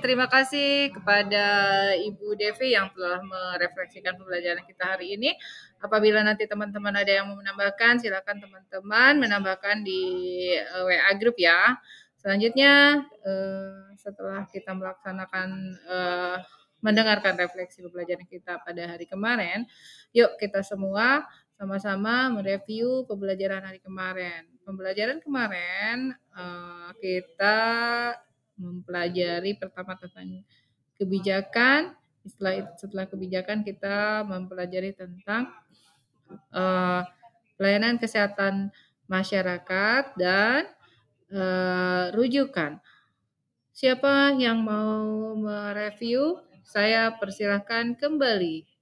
terima kasih kepada Ibu Devi yang telah merefleksikan pembelajaran kita hari ini. Apabila nanti teman-teman ada yang mau menambahkan, silakan teman-teman menambahkan di eh, WA grup ya. Selanjutnya, uh, setelah kita melaksanakan uh, mendengarkan refleksi pembelajaran kita pada hari kemarin, yuk kita semua sama-sama mereview pembelajaran hari kemarin. Pembelajaran kemarin kita mempelajari pertama tentang kebijakan. Setelah setelah kebijakan kita mempelajari tentang uh, pelayanan kesehatan masyarakat dan uh, rujukan. Siapa yang mau mereview? Saya persilahkan kembali.